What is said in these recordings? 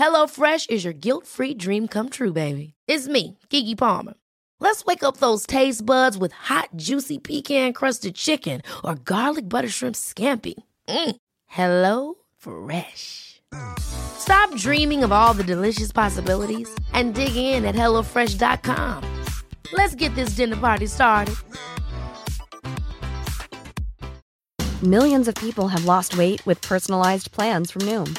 HelloFresh is your guilt-free dream come true, baby. It's me, Kiki Palmer. Let's wake up those taste buds with hot, juicy pecan-crusted chicken or garlic butter shrimp scampi. Mm. Hello Fresh. Stop dreaming of all the delicious possibilities and dig in at HelloFresh.com. Let's get this dinner party started. Millions of people have lost weight with personalized plans from Noom,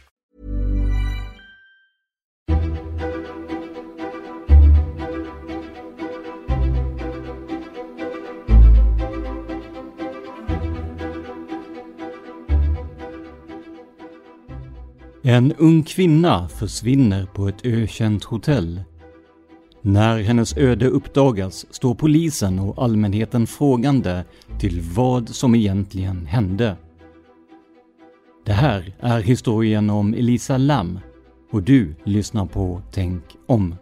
En ung kvinna försvinner på ett ökänt hotell. När hennes öde uppdagas står polisen och allmänheten frågande till vad som egentligen hände. Det här är historien om Elisa Lam och du lyssnar på Tänk om.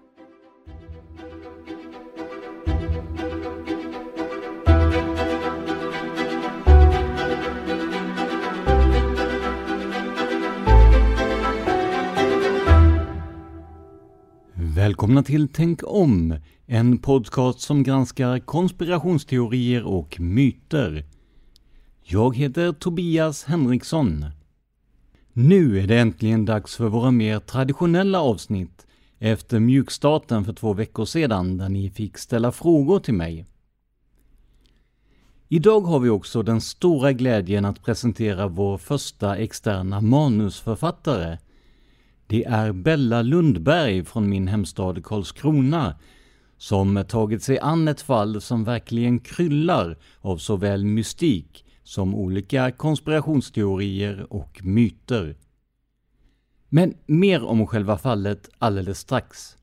Välkomna till Tänk om, en podcast som granskar konspirationsteorier och myter. Jag heter Tobias Henriksson. Nu är det äntligen dags för våra mer traditionella avsnitt efter mjukstarten för två veckor sedan där ni fick ställa frågor till mig. Idag har vi också den stora glädjen att presentera vår första externa manusförfattare det är Bella Lundberg från min hemstad Karlskrona som tagit sig an ett fall som verkligen kryllar av såväl mystik som olika konspirationsteorier och myter. Men mer om själva fallet alldeles strax.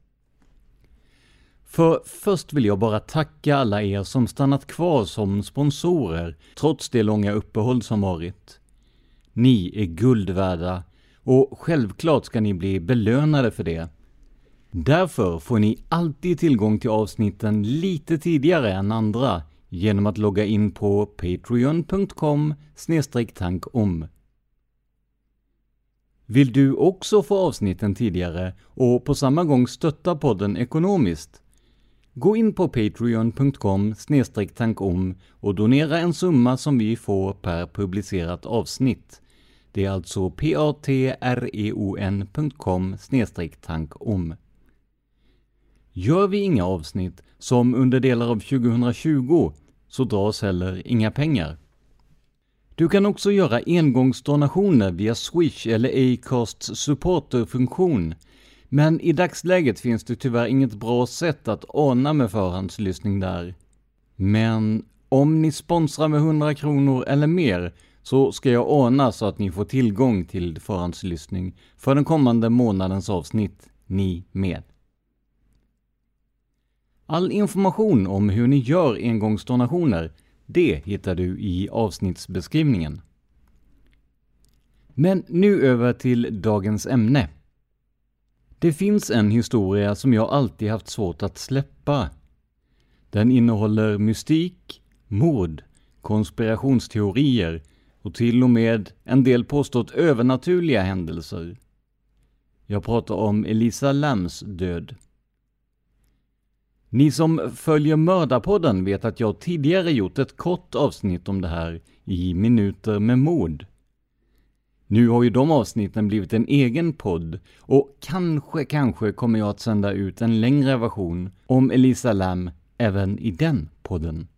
För först vill jag bara tacka alla er som stannat kvar som sponsorer trots det långa uppehåll som varit. Ni är guld värda och självklart ska ni bli belönade för det. Därför får ni alltid tillgång till avsnitten lite tidigare än andra genom att logga in på patreon.com tankom. Vill du också få avsnitten tidigare och på samma gång stötta podden ekonomiskt? Gå in på patreon.com tankom och donera en summa som vi får per publicerat avsnitt. Det är alltså patreon.com tankom. Gör vi inga avsnitt, som under delar av 2020, så dras heller inga pengar. Du kan också göra engångsdonationer via Swish eller Acasts supporterfunktion. Men i dagsläget finns det tyvärr inget bra sätt att ana med förhandslyssning där. Men om ni sponsrar med 100 kronor eller mer så ska jag ordna så att ni får tillgång till förhandslyssning för den kommande månadens avsnitt, ni med. All information om hur ni gör engångsdonationer, det hittar du i avsnittsbeskrivningen. Men nu över till dagens ämne. Det finns en historia som jag alltid haft svårt att släppa. Den innehåller mystik, mord, konspirationsteorier och till och med en del påstått övernaturliga händelser. Jag pratar om Elisa Lams död. Ni som följer Mördarpodden vet att jag tidigare gjort ett kort avsnitt om det här i Minuter med mord. Nu har ju de avsnitten blivit en egen podd och kanske, kanske kommer jag att sända ut en längre version om Elisa Lam även i den podden.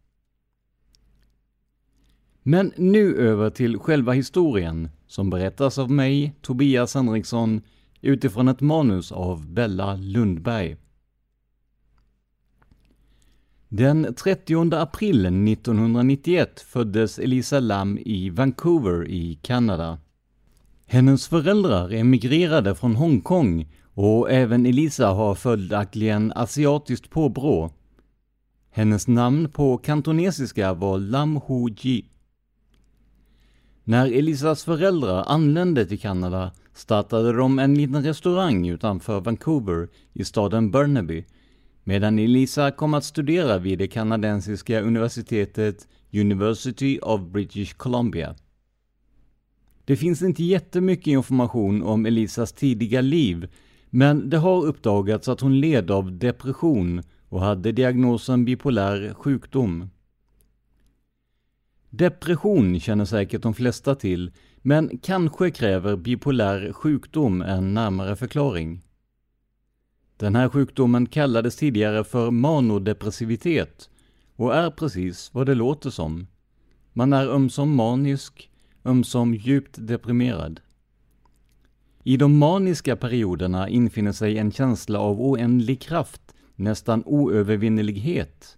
Men nu över till själva historien som berättas av mig, Tobias Henriksson, utifrån ett manus av Bella Lundberg. Den 30 april 1991 föddes Elisa Lam i Vancouver i Kanada. Hennes föräldrar emigrerade från Hongkong och även Elisa har följaktligen asiatiskt påbrå. Hennes namn på kantonesiska var Lam Ho Ji. När Elisas föräldrar anlände till Kanada startade de en liten restaurang utanför Vancouver i staden Burnaby, medan Elisa kom att studera vid det kanadensiska universitetet University of British Columbia. Det finns inte jättemycket information om Elisas tidiga liv, men det har uppdagats att hon led av depression och hade diagnosen bipolär sjukdom. Depression känner säkert de flesta till, men kanske kräver bipolär sjukdom en närmare förklaring. Den här sjukdomen kallades tidigare för manodepressivitet och är precis vad det låter som. Man är ömsom manisk, ömsom djupt deprimerad. I de maniska perioderna infinner sig en känsla av oändlig kraft, nästan oövervinnelighet.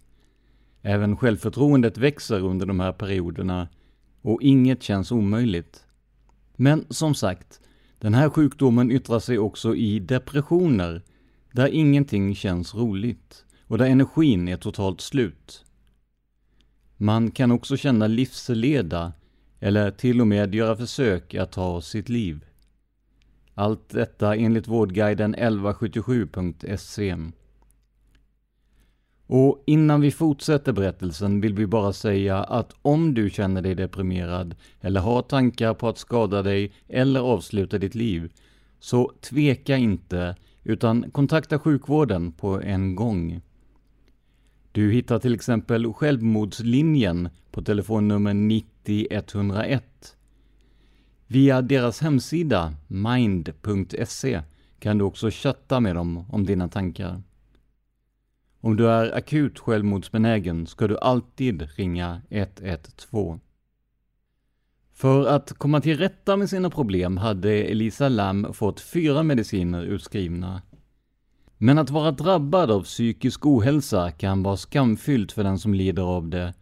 Även självförtroendet växer under de här perioderna och inget känns omöjligt. Men som sagt, den här sjukdomen yttrar sig också i depressioner, där ingenting känns roligt och där energin är totalt slut. Man kan också känna livsleda eller till och med göra försök att ta sitt liv. Allt detta enligt Vårdguiden 1177.se. Och innan vi fortsätter berättelsen vill vi bara säga att om du känner dig deprimerad eller har tankar på att skada dig eller avsluta ditt liv, så tveka inte utan kontakta sjukvården på en gång. Du hittar till exempel Självmordslinjen på telefonnummer 90 101. Via deras hemsida mind.se kan du också chatta med dem om dina tankar. Om du är akut självmordsbenägen ska du alltid ringa 112. För att komma till rätta med sina problem hade Elisa Lam fått fyra mediciner utskrivna. Men att vara drabbad av psykisk ohälsa kan vara skamfyllt för den som lider av det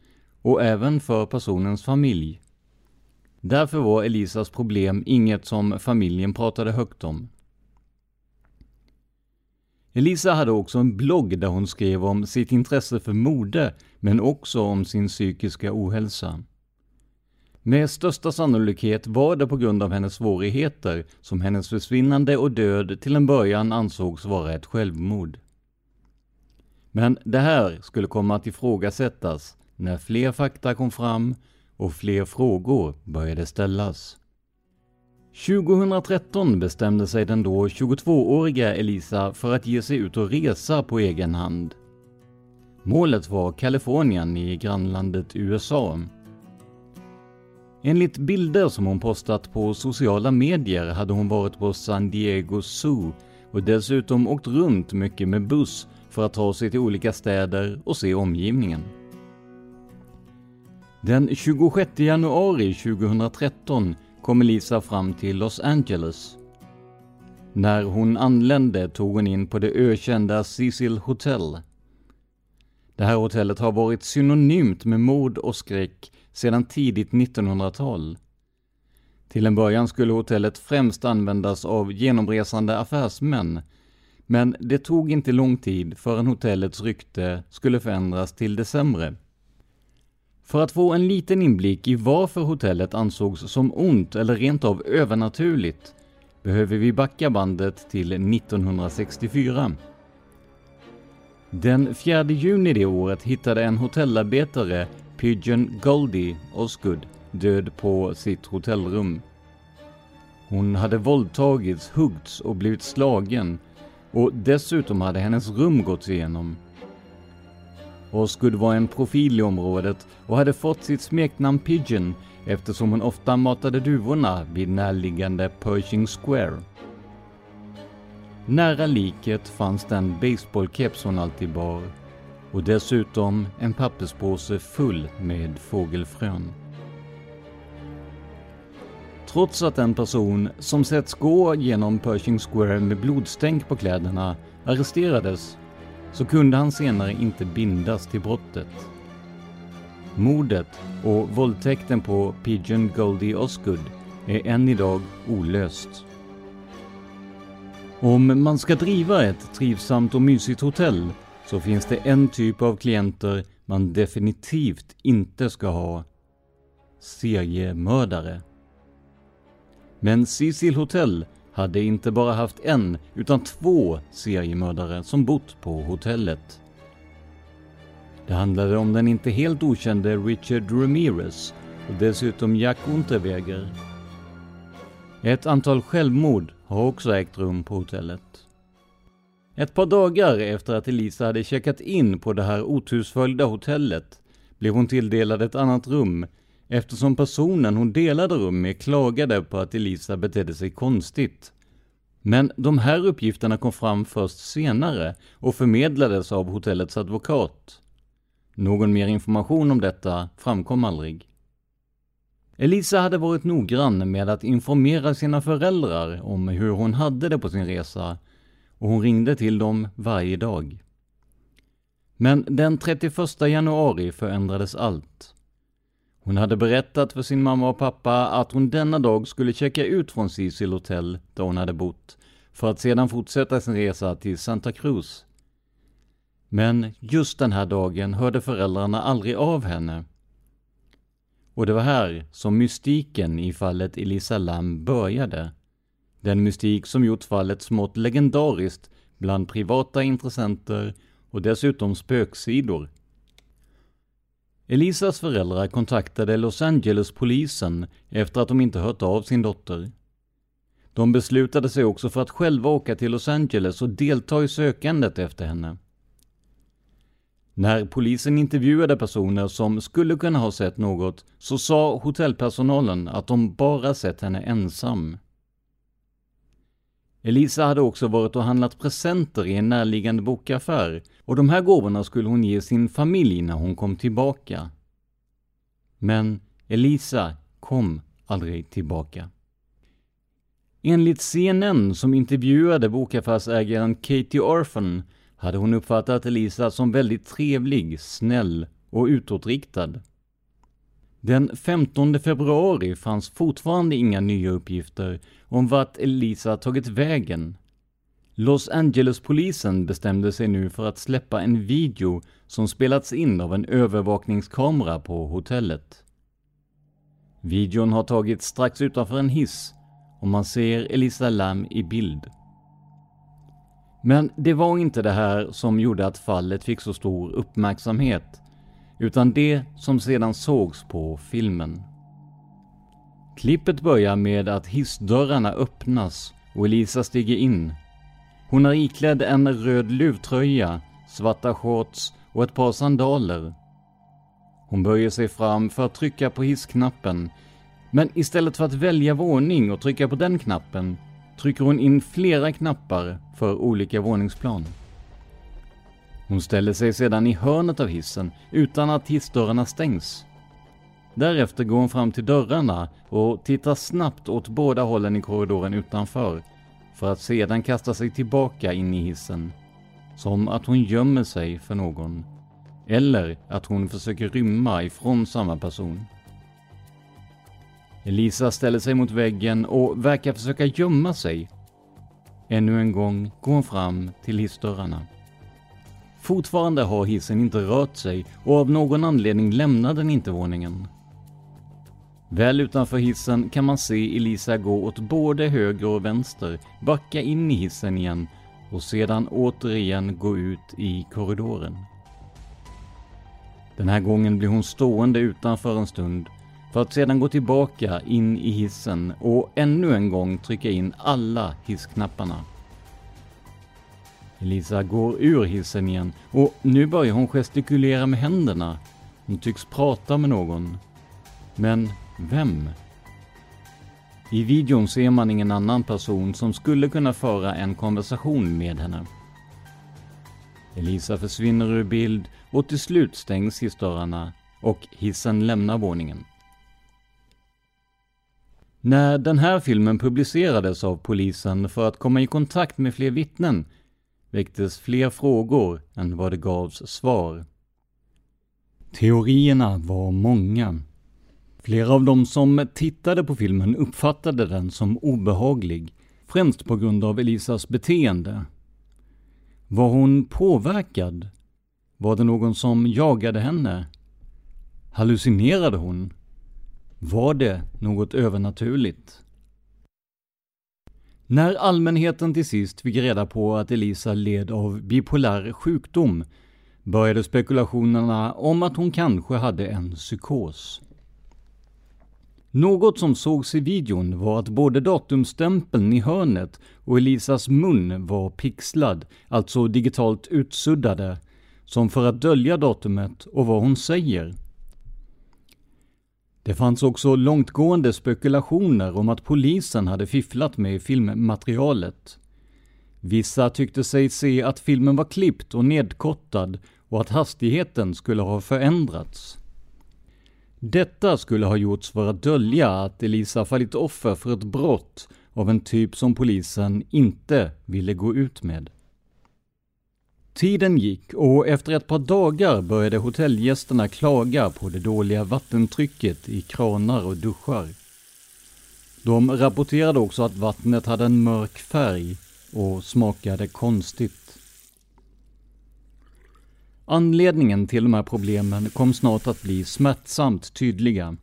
och även för personens familj. Därför var Elisas problem inget som familjen pratade högt om. Elisa hade också en blogg där hon skrev om sitt intresse för mode, men också om sin psykiska ohälsa. Med största sannolikhet var det på grund av hennes svårigheter som hennes försvinnande och död till en början ansågs vara ett självmord. Men det här skulle komma att ifrågasättas när fler fakta kom fram och fler frågor började ställas. 2013 bestämde sig den då 22-åriga Elisa för att ge sig ut och resa på egen hand. Målet var Kalifornien i grannlandet USA. Enligt bilder som hon postat på sociala medier hade hon varit på San Diego Zoo och dessutom åkt runt mycket med buss för att ta sig till olika städer och se omgivningen. Den 26 januari 2013 kommer Lisa fram till Los Angeles. När hon anlände tog hon in på det ökända Cecil Hotel. Det här hotellet har varit synonymt med mord och skräck sedan tidigt 1900-tal. Till en början skulle hotellet främst användas av genomresande affärsmän, men det tog inte lång tid förrän hotellets rykte skulle förändras till det sämre. För att få en liten inblick i varför hotellet ansågs som ont eller rent av övernaturligt behöver vi backa bandet till 1964. Den 4 juni det året hittade en hotellarbetare Pigeon Goldie Osgood död på sitt hotellrum. Hon hade våldtagits, huggts och blivit slagen och dessutom hade hennes rum gått igenom. Osgood var en profil i området och hade fått sitt smeknamn Pigeon eftersom hon ofta matade duvorna vid närliggande Pershing Square. Nära liket fanns den baseballkeps hon alltid bar och dessutom en papperspåse full med fågelfrön. Trots att en person som setts gå genom Pershing Square med blodstänk på kläderna arresterades så kunde han senare inte bindas till brottet. Mordet och våldtäkten på Pigeon Goldie Osgood är än idag olöst. Om man ska driva ett trivsamt och mysigt hotell så finns det en typ av klienter man definitivt inte ska ha. Seriemördare. Men Cecil Hotel hade inte bara haft en, utan två seriemördare som bott på hotellet. Det handlade om den inte helt okände Richard Ramirez och dessutom Jack Unterweger. Ett antal självmord har också ägt rum på hotellet. Ett par dagar efter att Elisa hade checkat in på det här otursföljda hotellet blev hon tilldelad ett annat rum eftersom personen hon delade rum med klagade på att Elisa betedde sig konstigt. Men de här uppgifterna kom fram först senare och förmedlades av hotellets advokat. Någon mer information om detta framkom aldrig. Elisa hade varit noggrann med att informera sina föräldrar om hur hon hade det på sin resa och hon ringde till dem varje dag. Men den 31 januari förändrades allt. Hon hade berättat för sin mamma och pappa att hon denna dag skulle checka ut från Cecil Hotel, där hon hade bott, för att sedan fortsätta sin resa till Santa Cruz. Men just den här dagen hörde föräldrarna aldrig av henne. Och det var här som mystiken i fallet Elisa Lam började. Den mystik som gjort fallet smått legendariskt bland privata intressenter och dessutom spöksidor. Elisas föräldrar kontaktade Los Angeles-polisen efter att de inte hört av sin dotter. De beslutade sig också för att själva åka till Los Angeles och delta i sökandet efter henne. När polisen intervjuade personer som skulle kunna ha sett något så sa hotellpersonalen att de bara sett henne ensam. Elisa hade också varit och handlat presenter i en närliggande bokaffär och de här gåvorna skulle hon ge sin familj när hon kom tillbaka. Men Elisa kom aldrig tillbaka. Enligt CNN som intervjuade bokaffärsägaren Katie Orphan hade hon uppfattat Elisa som väldigt trevlig, snäll och utåtriktad. Den 15 februari fanns fortfarande inga nya uppgifter om vart Elisa tagit vägen. Los Angeles-polisen bestämde sig nu för att släppa en video som spelats in av en övervakningskamera på hotellet. Videon har tagits strax utanför en hiss och man ser Elisa Lam i bild. Men det var inte det här som gjorde att fallet fick så stor uppmärksamhet, utan det som sedan sågs på filmen. Klippet börjar med att hissdörrarna öppnas och Elisa stiger in. Hon är iklädd en röd luvtröja, svarta shorts och ett par sandaler. Hon böjer sig fram för att trycka på hissknappen, men istället för att välja våning och trycka på den knappen trycker hon in flera knappar för olika våningsplan. Hon ställer sig sedan i hörnet av hissen utan att hissdörrarna stängs. Därefter går hon fram till dörrarna och tittar snabbt åt båda hållen i korridoren utanför för att sedan kasta sig tillbaka in i hissen. Som att hon gömmer sig för någon. Eller att hon försöker rymma ifrån samma person. Elisa ställer sig mot väggen och verkar försöka gömma sig. Ännu en gång går hon fram till hissdörrarna. Fortfarande har hissen inte rört sig och av någon anledning lämnar den inte våningen. Väl utanför hissen kan man se Elisa gå åt både höger och vänster, backa in i hissen igen och sedan återigen gå ut i korridoren. Den här gången blir hon stående utanför en stund för att sedan gå tillbaka in i hissen och ännu en gång trycka in alla hissknapparna. Elisa går ur hissen igen och nu börjar hon gestikulera med händerna. Hon tycks prata med någon. Men vem? I videon ser man ingen annan person som skulle kunna föra en konversation med henne. Elisa försvinner ur bild och till slut stängs hissdörrarna och hissen lämnar våningen. När den här filmen publicerades av polisen för att komma i kontakt med fler vittnen väcktes fler frågor än vad det gavs svar. Teorierna var många. Flera av de som tittade på filmen uppfattade den som obehaglig, främst på grund av Elisas beteende. Var hon påverkad? Var det någon som jagade henne? Hallucinerade hon? Var det något övernaturligt? När allmänheten till sist fick reda på att Elisa led av bipolär sjukdom började spekulationerna om att hon kanske hade en psykos. Något som sågs i videon var att både datumstämpeln i hörnet och Elisas mun var pixlad, alltså digitalt utsuddade, som för att dölja datumet och vad hon säger. Det fanns också långtgående spekulationer om att polisen hade fifflat med filmmaterialet. Vissa tyckte sig se att filmen var klippt och nedkortad och att hastigheten skulle ha förändrats. Detta skulle ha gjorts för att dölja att Elisa fallit offer för ett brott av en typ som polisen inte ville gå ut med. Tiden gick och efter ett par dagar började hotellgästerna klaga på det dåliga vattentrycket i kranar och duschar. De rapporterade också att vattnet hade en mörk färg och smakade konstigt. Anledningen till de här problemen kom snart att bli smärtsamt tydliga.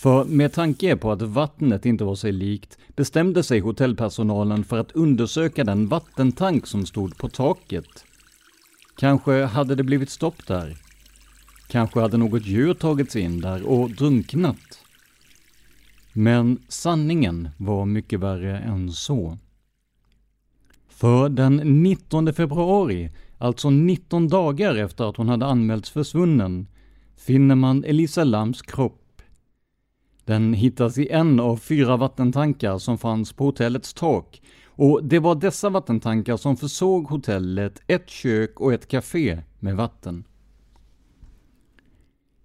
För med tanke på att vattnet inte var sig likt bestämde sig hotellpersonalen för att undersöka den vattentank som stod på taket. Kanske hade det blivit stopp där. Kanske hade något djur tagit sig in där och drunknat. Men sanningen var mycket värre än så. För den 19 februari, alltså 19 dagar efter att hon hade anmälts försvunnen, finner man Elisa Lams kropp den hittas i en av fyra vattentankar som fanns på hotellets tak och det var dessa vattentankar som försåg hotellet, ett kök och ett café med vatten.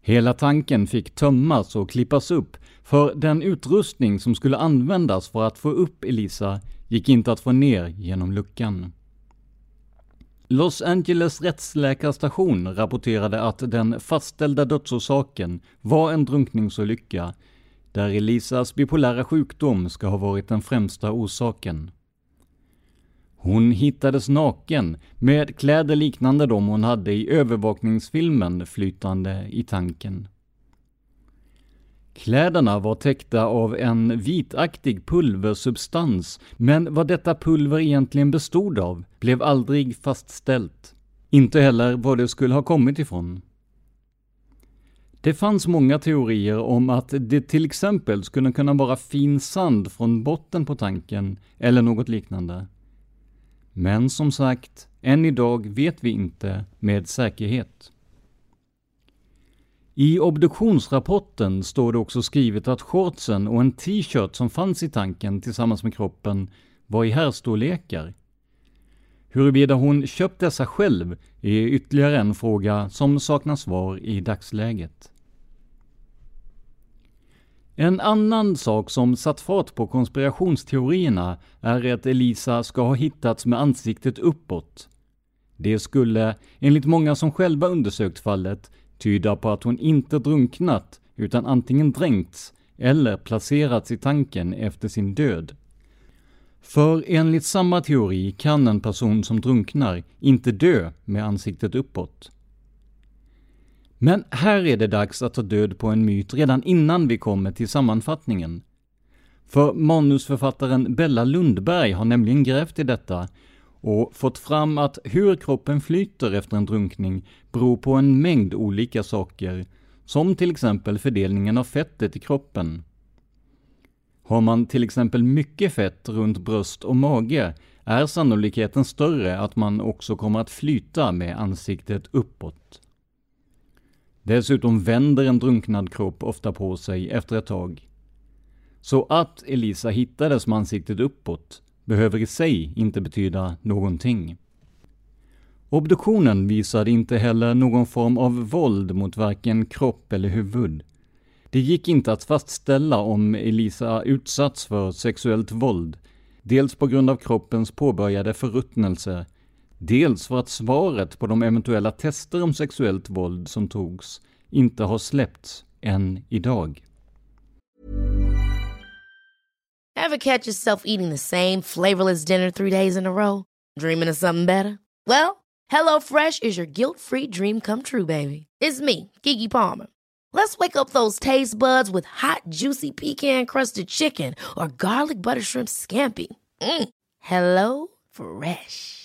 Hela tanken fick tömmas och klippas upp, för den utrustning som skulle användas för att få upp Elisa gick inte att få ner genom luckan. Los Angeles rättsläkarstation rapporterade att den fastställda dödsorsaken var en drunkningsolycka där Elisas bipolära sjukdom ska ha varit den främsta orsaken. Hon hittades naken, med kläder liknande de hon hade i övervakningsfilmen flytande i tanken. Kläderna var täckta av en vitaktig pulversubstans, men vad detta pulver egentligen bestod av blev aldrig fastställt. Inte heller var det skulle ha kommit ifrån. Det fanns många teorier om att det till exempel skulle kunna vara fin sand från botten på tanken, eller något liknande. Men som sagt, än idag vet vi inte med säkerhet. I obduktionsrapporten står det också skrivet att shortsen och en t-shirt som fanns i tanken tillsammans med kroppen var i herrstorlekar. Huruvida hon köpt dessa själv är ytterligare en fråga som saknar svar i dagsläget. En annan sak som satt fart på konspirationsteorierna är att Elisa ska ha hittats med ansiktet uppåt. Det skulle, enligt många som själva undersökt fallet, tyda på att hon inte drunknat utan antingen dränkts eller placerats i tanken efter sin död. För enligt samma teori kan en person som drunknar inte dö med ansiktet uppåt. Men här är det dags att ta död på en myt redan innan vi kommer till sammanfattningen. För manusförfattaren Bella Lundberg har nämligen grävt i detta och fått fram att hur kroppen flyter efter en drunkning beror på en mängd olika saker, som till exempel fördelningen av fettet i kroppen. Har man till exempel mycket fett runt bröst och mage är sannolikheten större att man också kommer att flyta med ansiktet uppåt. Dessutom vänder en drunknad kropp ofta på sig efter ett tag. Så att Elisa hittades med ansiktet uppåt behöver i sig inte betyda någonting. Obduktionen visade inte heller någon form av våld mot varken kropp eller huvud. Det gick inte att fastställa om Elisa utsatts för sexuellt våld, dels på grund av kroppens påbörjade förruttnelse, dels för att svaret på de eventuella tester om sexuellt våld som togs inte har släppts än idag. Have catch yourself eating the same flavorless dinner three days in a row? Dreaming of something better? Well, hello fresh is your guilt-free dream come true, baby. It's me, Gigi Palmer. Let's wake up those taste buds with hot, juicy pecan-crusted chicken or garlic butter shrimp scampi. Mm. Hello Fresh.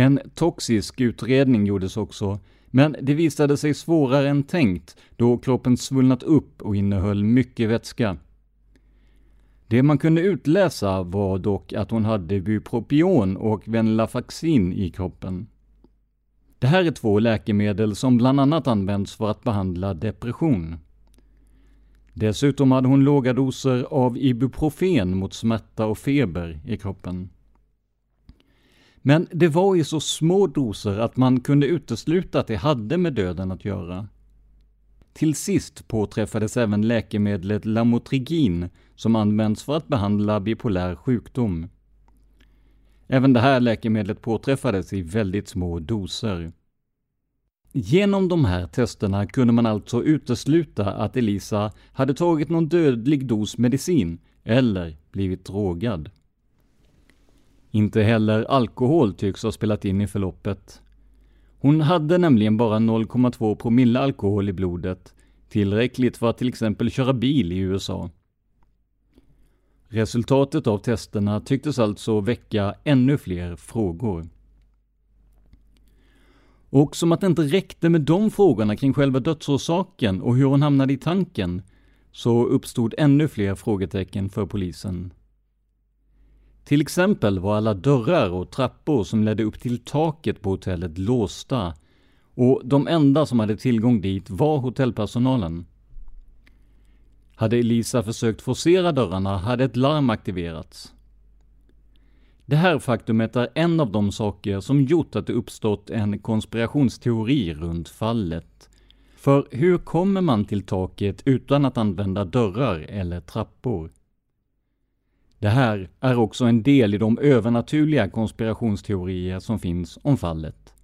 En toxisk utredning gjordes också, men det visade sig svårare än tänkt då kroppen svullnat upp och innehöll mycket vätska. Det man kunde utläsa var dock att hon hade bupropion och venlafaxin i kroppen. Det här är två läkemedel som bland annat används för att behandla depression. Dessutom hade hon låga doser av ibuprofen mot smärta och feber i kroppen. Men det var i så små doser att man kunde utesluta att det hade med döden att göra. Till sist påträffades även läkemedlet Lamotrigin som används för att behandla bipolär sjukdom. Även det här läkemedlet påträffades i väldigt små doser. Genom de här testerna kunde man alltså utesluta att Elisa hade tagit någon dödlig dos medicin eller blivit drogad. Inte heller alkohol tycks ha spelat in i förloppet. Hon hade nämligen bara 0,2 promille alkohol i blodet, tillräckligt för att till exempel köra bil i USA. Resultatet av testerna tycktes alltså väcka ännu fler frågor. Och som att det inte räckte med de frågorna kring själva dödsorsaken och hur hon hamnade i tanken, så uppstod ännu fler frågetecken för polisen. Till exempel var alla dörrar och trappor som ledde upp till taket på hotellet låsta och de enda som hade tillgång dit var hotellpersonalen. Hade Elisa försökt forcera dörrarna hade ett larm aktiverats. Det här faktumet är en av de saker som gjort att det uppstått en konspirationsteori runt fallet. För hur kommer man till taket utan att använda dörrar eller trappor? Det här är också en del i de övernaturliga konspirationsteorier som finns om fallet.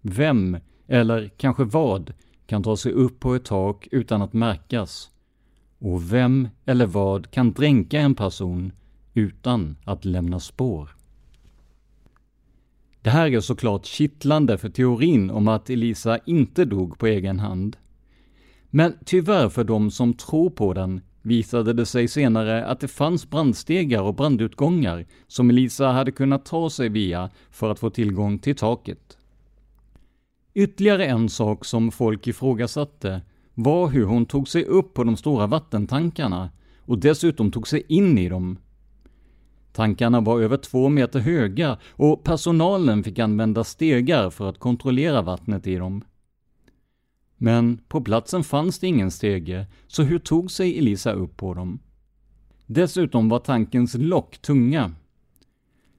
Vem, eller kanske vad, kan ta sig upp på ett tak utan att märkas? Och vem eller vad kan dränka en person utan att lämna spår. Det här är såklart kittlande för teorin om att Elisa inte dog på egen hand. Men tyvärr för de som tror på den visade det sig senare att det fanns brandstegar och brandutgångar som Elisa hade kunnat ta sig via för att få tillgång till taket. Ytterligare en sak som folk ifrågasatte var hur hon tog sig upp på de stora vattentankarna och dessutom tog sig in i dem. Tankarna var över två meter höga och personalen fick använda stegar för att kontrollera vattnet i dem. Men på platsen fanns det ingen stege, så hur tog sig Elisa upp på dem? Dessutom var tankens lock tunga.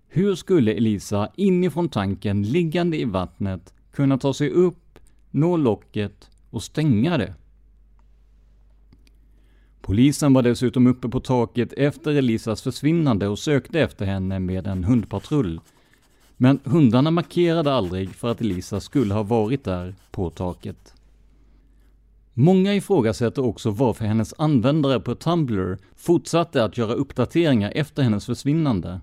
Hur skulle Elisa inifrån tanken liggande i vattnet kunna ta sig upp, nå locket och stänga det? Polisen var dessutom uppe på taket efter Elisas försvinnande och sökte efter henne med en hundpatrull. Men hundarna markerade aldrig för att Elisa skulle ha varit där på taket. Många ifrågasätter också varför hennes användare på Tumblr fortsatte att göra uppdateringar efter hennes försvinnande.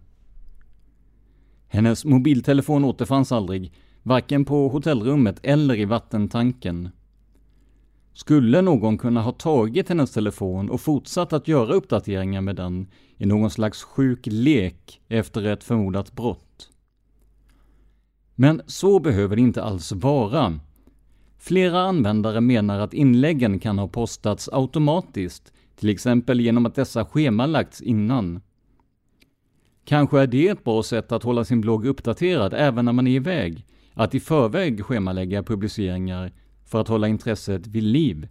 Hennes mobiltelefon återfanns aldrig, varken på hotellrummet eller i vattentanken. Skulle någon kunna ha tagit hennes telefon och fortsatt att göra uppdateringar med den i någon slags sjuk lek efter ett förmodat brott? Men så behöver det inte alls vara. Flera användare menar att inläggen kan ha postats automatiskt, till exempel genom att dessa schemalagts innan. Kanske är det ett bra sätt att hålla sin blogg uppdaterad även när man är iväg, att i förväg schemalägga publiceringar för att hålla intresset vid liv.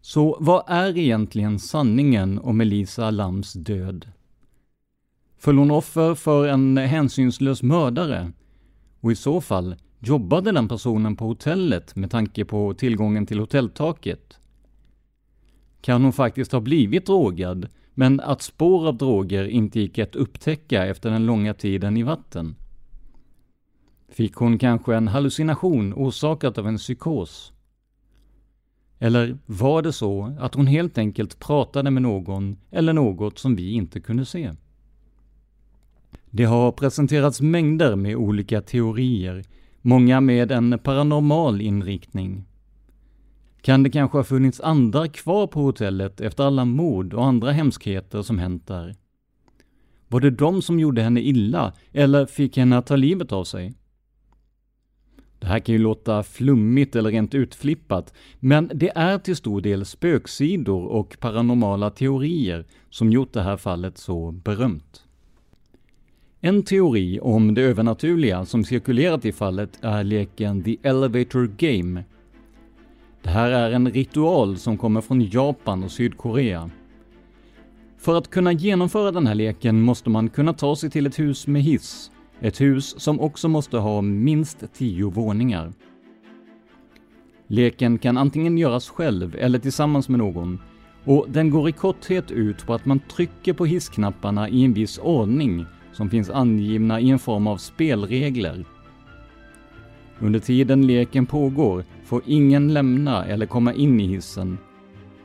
Så vad är egentligen sanningen om Elisa Lams död? Föll hon offer för en hänsynslös mördare? Och i så fall, jobbade den personen på hotellet med tanke på tillgången till hotelltaket? Kan hon faktiskt ha blivit drogad, men att spår av droger inte gick att upptäcka efter den långa tiden i vatten? Fick hon kanske en hallucination orsakat av en psykos? Eller var det så att hon helt enkelt pratade med någon eller något som vi inte kunde se? Det har presenterats mängder med olika teorier, många med en paranormal inriktning. Kan det kanske ha funnits andra kvar på hotellet efter alla mord och andra hemskheter som hänt där? Var det de som gjorde henne illa, eller fick henne att ta livet av sig? Det här kan ju låta flummigt eller rent utflippat, men det är till stor del spöksidor och paranormala teorier som gjort det här fallet så berömt. En teori om det övernaturliga som cirkulerat i fallet är leken The Elevator Game. Det här är en ritual som kommer från Japan och Sydkorea. För att kunna genomföra den här leken måste man kunna ta sig till ett hus med hiss ett hus som också måste ha minst tio våningar. Leken kan antingen göras själv eller tillsammans med någon och den går i korthet ut på att man trycker på hissknapparna i en viss ordning som finns angivna i en form av spelregler. Under tiden leken pågår får ingen lämna eller komma in i hissen.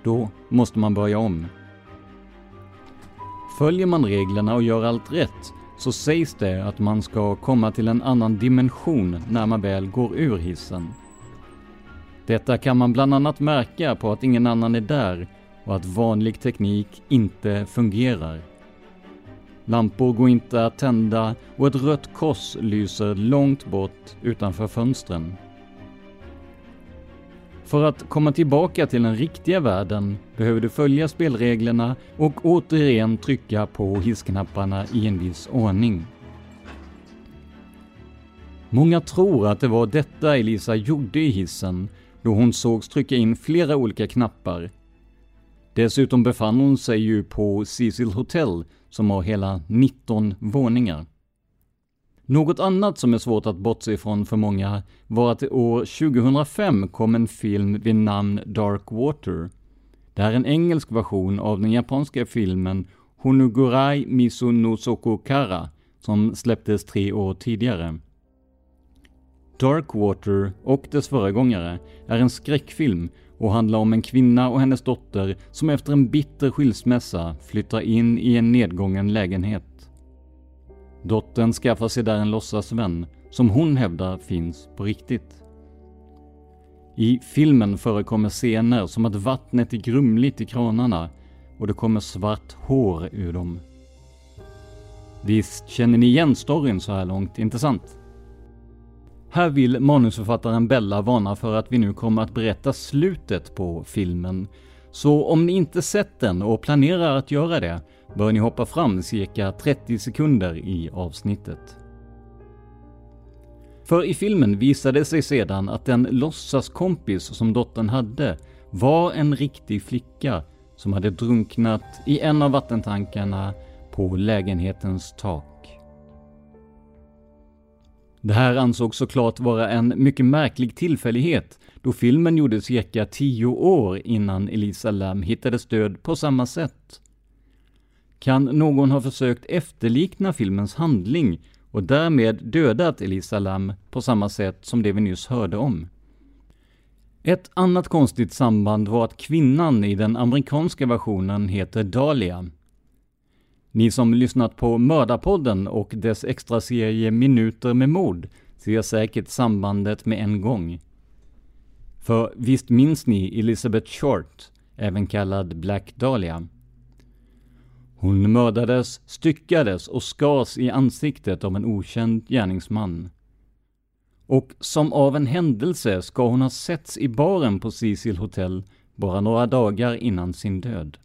Då måste man börja om. Följer man reglerna och gör allt rätt så sägs det att man ska komma till en annan dimension när man väl går ur hissen. Detta kan man bland annat märka på att ingen annan är där och att vanlig teknik inte fungerar. Lampor går inte att tända och ett rött kors lyser långt bort utanför fönstren. För att komma tillbaka till den riktiga världen behöver du följa spelreglerna och återigen trycka på hissknapparna i en viss ordning. Många tror att det var detta Elisa gjorde i hissen, då hon sågs trycka in flera olika knappar. Dessutom befann hon sig ju på Cecil Hotel, som har hela 19 våningar. Något annat som är svårt att bortse ifrån för många var att år 2005 kom en film vid namn Dark Water. Det är en engelsk version av den japanska filmen Honugurai Misu no Sokokara som släpptes tre år tidigare. Dark Water och dess föregångare är en skräckfilm och handlar om en kvinna och hennes dotter som efter en bitter skilsmässa flyttar in i en nedgången lägenhet. Dottern skaffar sig där en låtsasvän som hon hävdar finns på riktigt. I filmen förekommer scener som att vattnet är grumligt i kranarna och det kommer svart hår ur dem. Visst känner ni igen storyn så här långt, inte sant? Här vill manusförfattaren Bella varna för att vi nu kommer att berätta slutet på filmen. Så om ni inte sett den och planerar att göra det, bör ni hoppa fram cirka 30 sekunder i avsnittet. För i filmen visade det sig sedan att den låtsaskompis som dottern hade var en riktig flicka som hade drunknat i en av vattentankarna på lägenhetens tak. Det här ansågs såklart vara en mycket märklig tillfällighet då filmen gjordes cirka tio år innan Elisa Lam hittades död på samma sätt. Kan någon ha försökt efterlikna filmens handling och därmed dödat Elisa Lam på samma sätt som det vi nyss hörde om? Ett annat konstigt samband var att kvinnan i den amerikanska versionen heter Dahlia. Ni som lyssnat på Mördarpodden och dess extraserie Minuter med mord ser säkert sambandet med en gång. För visst minns ni Elizabeth Short, även kallad Black Dahlia? Hon mördades, styckades och skars i ansiktet av en okänd gärningsman. Och som av en händelse ska hon ha setts i baren på Cecil Hotel bara några dagar innan sin död.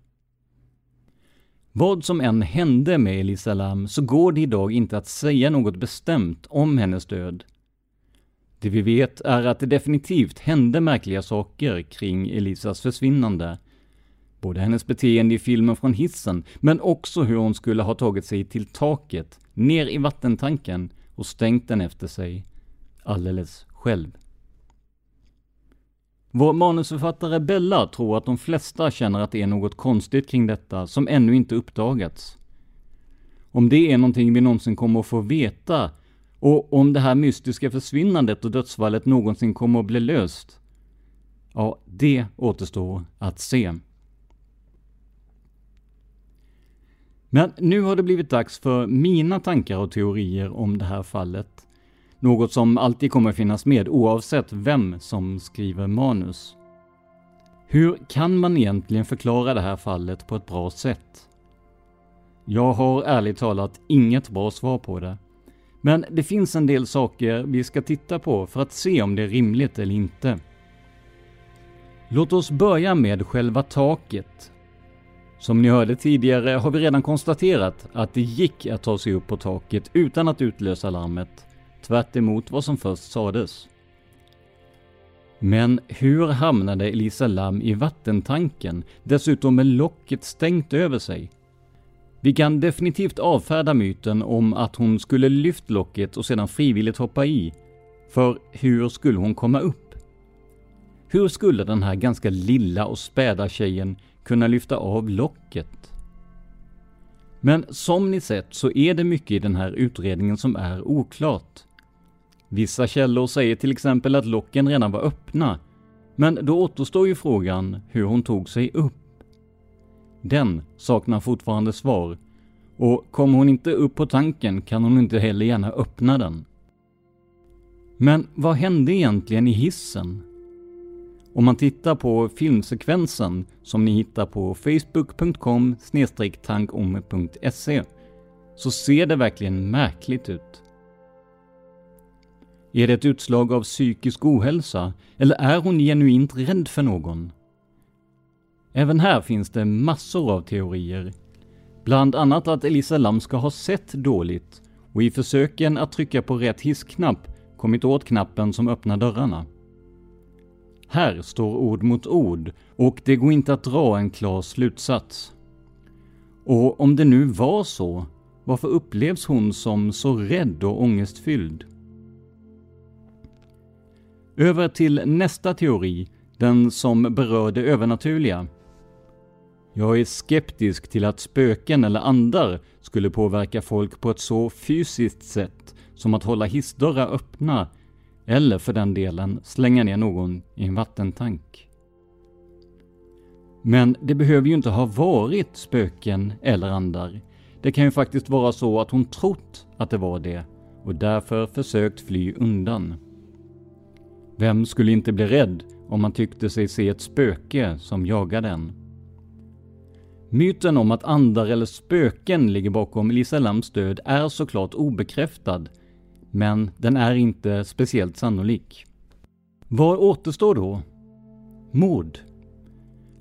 Vad som än hände med Elisa Lam så går det idag inte att säga något bestämt om hennes död. Det vi vet är att det definitivt hände märkliga saker kring Elisas försvinnande. Både hennes beteende i filmen från hissen, men också hur hon skulle ha tagit sig till taket, ner i vattentanken och stängt den efter sig, alldeles själv. Vår manusförfattare Bella tror att de flesta känner att det är något konstigt kring detta som ännu inte uppdagats. Om det är någonting vi någonsin kommer att få veta och om det här mystiska försvinnandet och dödsfallet någonsin kommer att bli löst, ja, det återstår att se. Men nu har det blivit dags för mina tankar och teorier om det här fallet. Något som alltid kommer finnas med oavsett vem som skriver manus. Hur kan man egentligen förklara det här fallet på ett bra sätt? Jag har ärligt talat inget bra svar på det. Men det finns en del saker vi ska titta på för att se om det är rimligt eller inte. Låt oss börja med själva taket. Som ni hörde tidigare har vi redan konstaterat att det gick att ta sig upp på taket utan att utlösa larmet tvärt vad som först sades. Men hur hamnade Elisa Lam i vattentanken, dessutom med locket stängt över sig? Vi kan definitivt avfärda myten om att hon skulle lyft locket och sedan frivilligt hoppa i. För hur skulle hon komma upp? Hur skulle den här ganska lilla och späda tjejen kunna lyfta av locket? Men som ni sett så är det mycket i den här utredningen som är oklart. Vissa källor säger till exempel att locken redan var öppna, men då återstår ju frågan hur hon tog sig upp. Den saknar fortfarande svar, och kommer hon inte upp på tanken kan hon inte heller gärna öppna den. Men vad hände egentligen i hissen? Om man tittar på filmsekvensen som ni hittar på facebook.com tankom.se så ser det verkligen märkligt ut. Är det ett utslag av psykisk ohälsa, eller är hon genuint rädd för någon? Även här finns det massor av teorier. Bland annat att Elisa Lam ska ha sett dåligt och i försöken att trycka på rätt hissknapp kommit åt knappen som öppnar dörrarna. Här står ord mot ord och det går inte att dra en klar slutsats. Och om det nu var så, varför upplevs hon som så rädd och ångestfylld? Över till nästa teori, den som berör det övernaturliga. Jag är skeptisk till att spöken eller andar skulle påverka folk på ett så fysiskt sätt som att hålla hissdörrar öppna eller för den delen slänga ner någon i en vattentank. Men det behöver ju inte ha varit spöken eller andar. Det kan ju faktiskt vara så att hon trott att det var det och därför försökt fly undan. Vem skulle inte bli rädd om man tyckte sig se ett spöke som jagade en? Myten om att andar eller spöken ligger bakom Elisa Lams död är såklart obekräftad, men den är inte speciellt sannolik. Vad återstår då? Mord?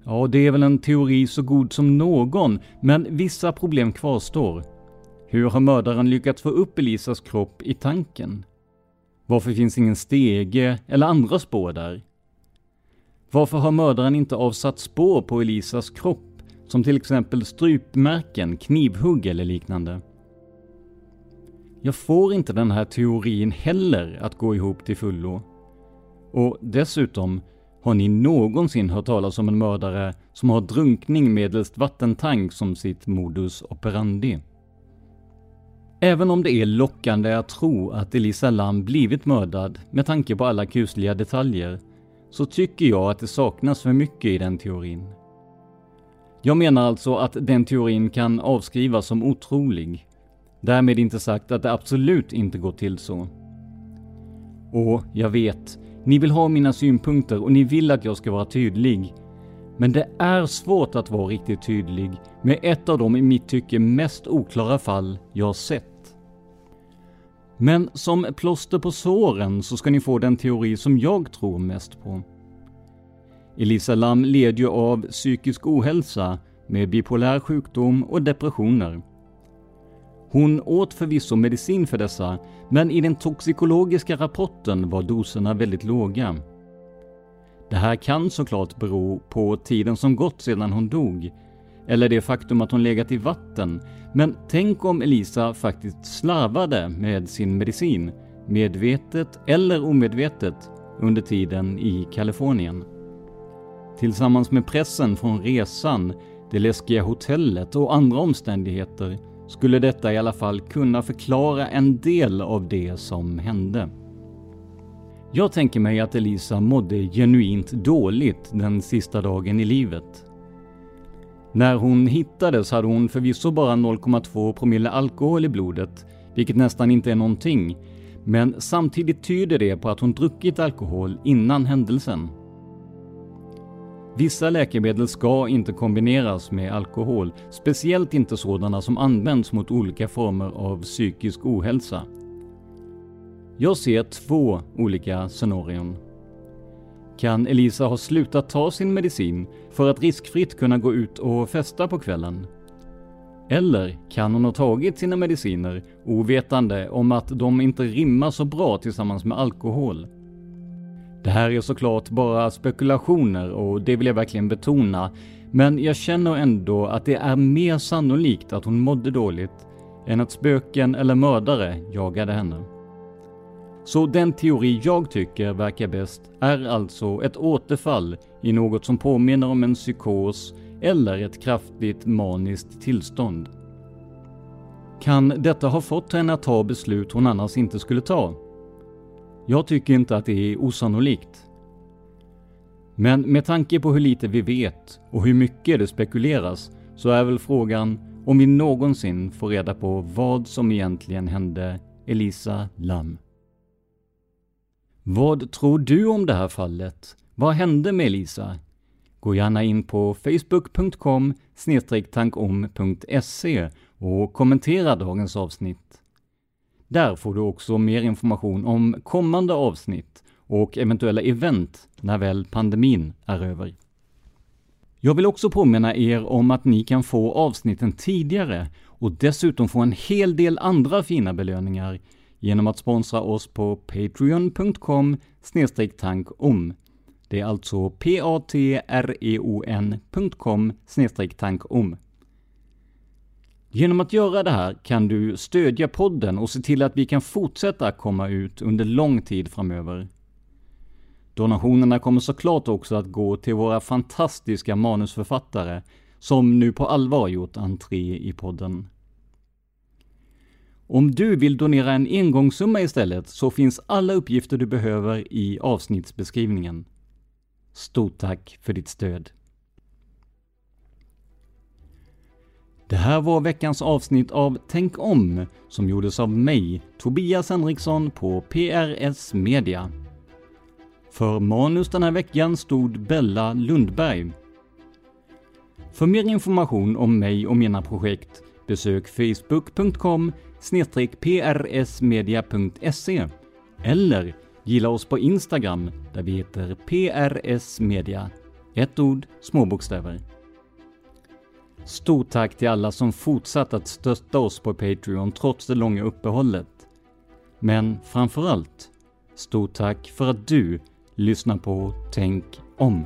Ja, det är väl en teori så god som någon, men vissa problem kvarstår. Hur har mördaren lyckats få upp Elisas kropp i tanken? Varför finns ingen stege eller andra spår där? Varför har mördaren inte avsatt spår på Elisas kropp, som till exempel strypmärken, knivhugg eller liknande? Jag får inte den här teorin heller att gå ihop till fullo. Och dessutom, har ni någonsin hört talas om en mördare som har drunkning medelst vattentank som sitt modus operandi? Även om det är lockande att tro att Elisa Lam blivit mördad med tanke på alla kusliga detaljer, så tycker jag att det saknas för mycket i den teorin. Jag menar alltså att den teorin kan avskrivas som otrolig. Därmed inte sagt att det absolut inte går till så. Och jag vet, ni vill ha mina synpunkter och ni vill att jag ska vara tydlig. Men det är svårt att vara riktigt tydlig med ett av de i mitt tycke mest oklara fall jag sett. Men som plåster på såren så ska ni få den teori som jag tror mest på. Elisa Lam led ju av psykisk ohälsa med bipolär sjukdom och depressioner. Hon åt förvisso medicin för dessa, men i den toxikologiska rapporten var doserna väldigt låga. Det här kan såklart bero på tiden som gått sedan hon dog, eller det faktum att hon legat i vatten. Men tänk om Elisa faktiskt slarvade med sin medicin, medvetet eller omedvetet, under tiden i Kalifornien. Tillsammans med pressen från resan, det läskiga hotellet och andra omständigheter skulle detta i alla fall kunna förklara en del av det som hände. Jag tänker mig att Elisa mådde genuint dåligt den sista dagen i livet. När hon hittades hade hon förvisso bara 0,2 promille alkohol i blodet, vilket nästan inte är någonting, men samtidigt tyder det på att hon druckit alkohol innan händelsen. Vissa läkemedel ska inte kombineras med alkohol, speciellt inte sådana som används mot olika former av psykisk ohälsa. Jag ser två olika scenarion. Kan Elisa ha slutat ta sin medicin för att riskfritt kunna gå ut och festa på kvällen? Eller kan hon ha tagit sina mediciner ovetande om att de inte rimmar så bra tillsammans med alkohol? Det här är såklart bara spekulationer och det vill jag verkligen betona, men jag känner ändå att det är mer sannolikt att hon mådde dåligt än att spöken eller mördare jagade henne. Så den teori jag tycker verkar bäst är alltså ett återfall i något som påminner om en psykos eller ett kraftigt maniskt tillstånd. Kan detta ha fått henne att ta beslut hon annars inte skulle ta? Jag tycker inte att det är osannolikt. Men med tanke på hur lite vi vet och hur mycket det spekuleras så är väl frågan om vi någonsin får reda på vad som egentligen hände Elisa Lam. Vad tror du om det här fallet? Vad hände med Elisa? Gå gärna in på facebook.com tankom.se och kommentera dagens avsnitt. Där får du också mer information om kommande avsnitt och eventuella event när väl pandemin är över. Jag vill också påminna er om att ni kan få avsnitten tidigare och dessutom få en hel del andra fina belöningar genom att sponsra oss på patreon.com tankom. Det är alltså p-a-t-r-e-o-n.com tankom. Genom att göra det här kan du stödja podden och se till att vi kan fortsätta komma ut under lång tid framöver. Donationerna kommer såklart också att gå till våra fantastiska manusförfattare som nu på allvar gjort entré i podden. Om du vill donera en engångssumma istället så finns alla uppgifter du behöver i avsnittsbeskrivningen. Stort tack för ditt stöd! Det här var veckans avsnitt av Tänk om, som gjordes av mig, Tobias Henriksson på PRS Media. För manus den här veckan stod Bella Lundberg. För mer information om mig och mina projekt besök facebook.com prsmedia.se eller gilla oss på Instagram där vi heter prsmedia. Ett ord, små bokstäver. Stort tack till alla som fortsatt att stötta oss på Patreon trots det långa uppehållet. Men framförallt, stort tack för att du lyssnar på Tänk om.